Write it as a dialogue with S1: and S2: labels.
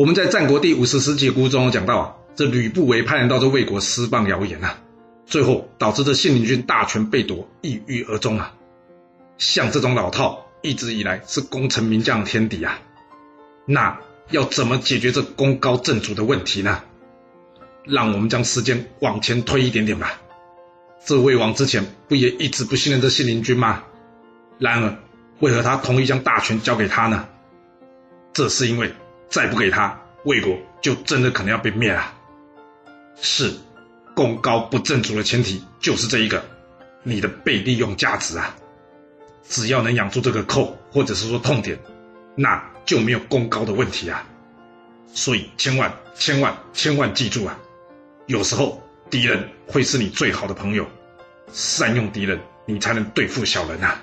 S1: 我们在战国第五十十节故中讲到啊，这吕不韦派人到这魏国施放谣言啊，最后导致这信陵君大权被夺，抑郁而终啊。像这种老套，一直以来是功臣名将的天敌啊。那要怎么解决这功高震主的问题呢？让我们将时间往前推一点点吧。这魏王之前不也一直不信任这信陵君吗？然而，为何他同意将大权交给他呢？这是因为再不给他，魏国就真的可能要被灭了。是，功高不正主的前提就是这一个，你的被利用价值啊。只要能养住这个扣，或者是说痛点，那就没有功高的问题啊。所以千万千万千万记住啊！有时候敌人会是你最好的朋友，善用敌人，你才能对付小人啊。